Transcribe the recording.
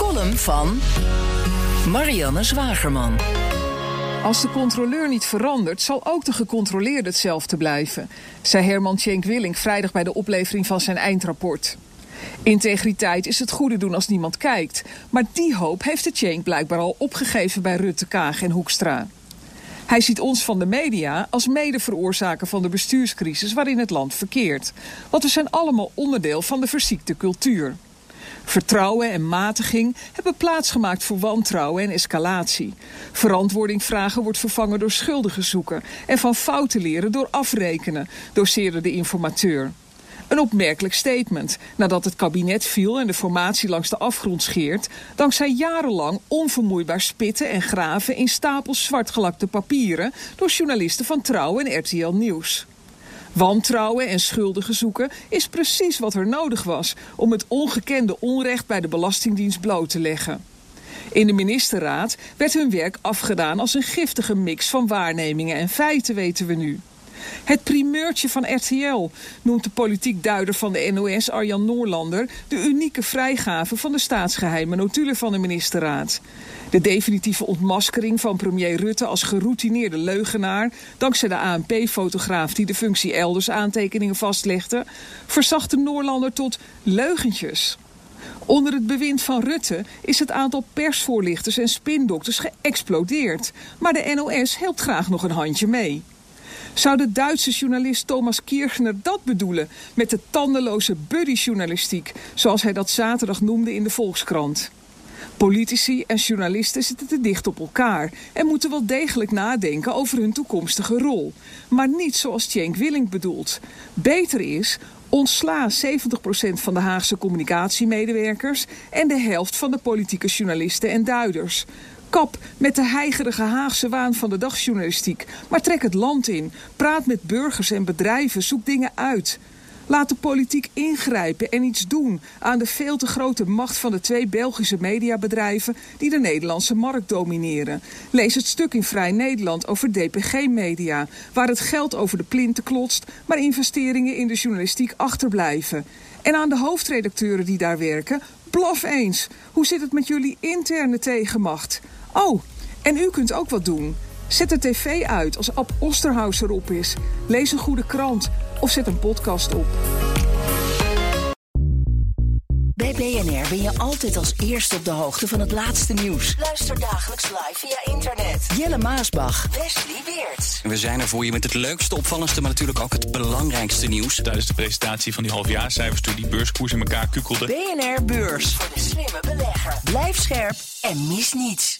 column van Marianne Zwagerman. Als de controleur niet verandert, zal ook de gecontroleerde hetzelfde blijven, zei Herman Tjenk Willing vrijdag bij de oplevering van zijn eindrapport. Integriteit is het goede doen als niemand kijkt, maar die hoop heeft de Tjenk blijkbaar al opgegeven bij Rutte, Kaag en Hoekstra. Hij ziet ons van de media als medeveroorzaker van de bestuurscrisis waarin het land verkeert. Want we zijn allemaal onderdeel van de verziekte cultuur. Vertrouwen en matiging hebben plaatsgemaakt voor wantrouwen en escalatie. Verantwoording vragen wordt vervangen door schuldigen zoeken. En van fouten leren door afrekenen, doseerde de informateur. Een opmerkelijk statement nadat het kabinet viel en de formatie langs de afgrond scheert, dankzij jarenlang onvermoeibaar spitten en graven in stapels zwartgelakte papieren door journalisten van Trouw en RTL Nieuws. Wantrouwen en schuldigen zoeken is precies wat er nodig was om het ongekende onrecht bij de Belastingdienst bloot te leggen. In de ministerraad werd hun werk afgedaan als een giftige mix van waarnemingen en feiten, weten we nu. Het primeurtje van RTL noemt de politiek duider van de NOS Arjan Noorlander de unieke vrijgave van de staatsgeheime notulen van de ministerraad. De definitieve ontmaskering van premier Rutte als geroutineerde leugenaar, dankzij de ANP-fotograaf die de functie elders aantekeningen vastlegde, verzacht de Noorlander tot leugentjes. Onder het bewind van Rutte is het aantal persvoorlichters en spindokters geëxplodeerd. Maar de NOS helpt graag nog een handje mee. Zou de Duitse journalist Thomas Kirchner dat bedoelen met de tandeloze buddy-journalistiek, zoals hij dat zaterdag noemde in de Volkskrant? Politici en journalisten zitten te dicht op elkaar en moeten wel degelijk nadenken over hun toekomstige rol. Maar niet zoals Tjenk Willing bedoelt. Beter is ontsla 70% van de Haagse communicatiemedewerkers en de helft van de politieke journalisten en duiders. Kap met de heigerige Haagse waan van de dagsjournalistiek. Maar trek het land in. Praat met burgers en bedrijven. Zoek dingen uit. Laat de politiek ingrijpen en iets doen aan de veel te grote macht van de twee Belgische mediabedrijven die de Nederlandse markt domineren. Lees het stuk in Vrij Nederland over DPG Media, waar het geld over de plinten klotst, maar investeringen in de journalistiek achterblijven. En aan de hoofdredacteuren die daar werken, blaf eens. Hoe zit het met jullie interne tegenmacht? Oh, en u kunt ook wat doen. Zet de tv uit als Ab Osterhaus erop is. Lees een goede krant of zet een podcast op. Bij BNR ben je altijd als eerste op de hoogte van het laatste nieuws. Luister dagelijks live via internet. Jelle Maasbach. Wesley Weert. We zijn er voor je met het leukste, opvallendste, maar natuurlijk ook het belangrijkste nieuws. Tijdens de presentatie van die halfjaarcijfers toen die beurskoers in elkaar kukkelde. BNR Beurs. Voor de slimme belegger. Blijf scherp en mis niets.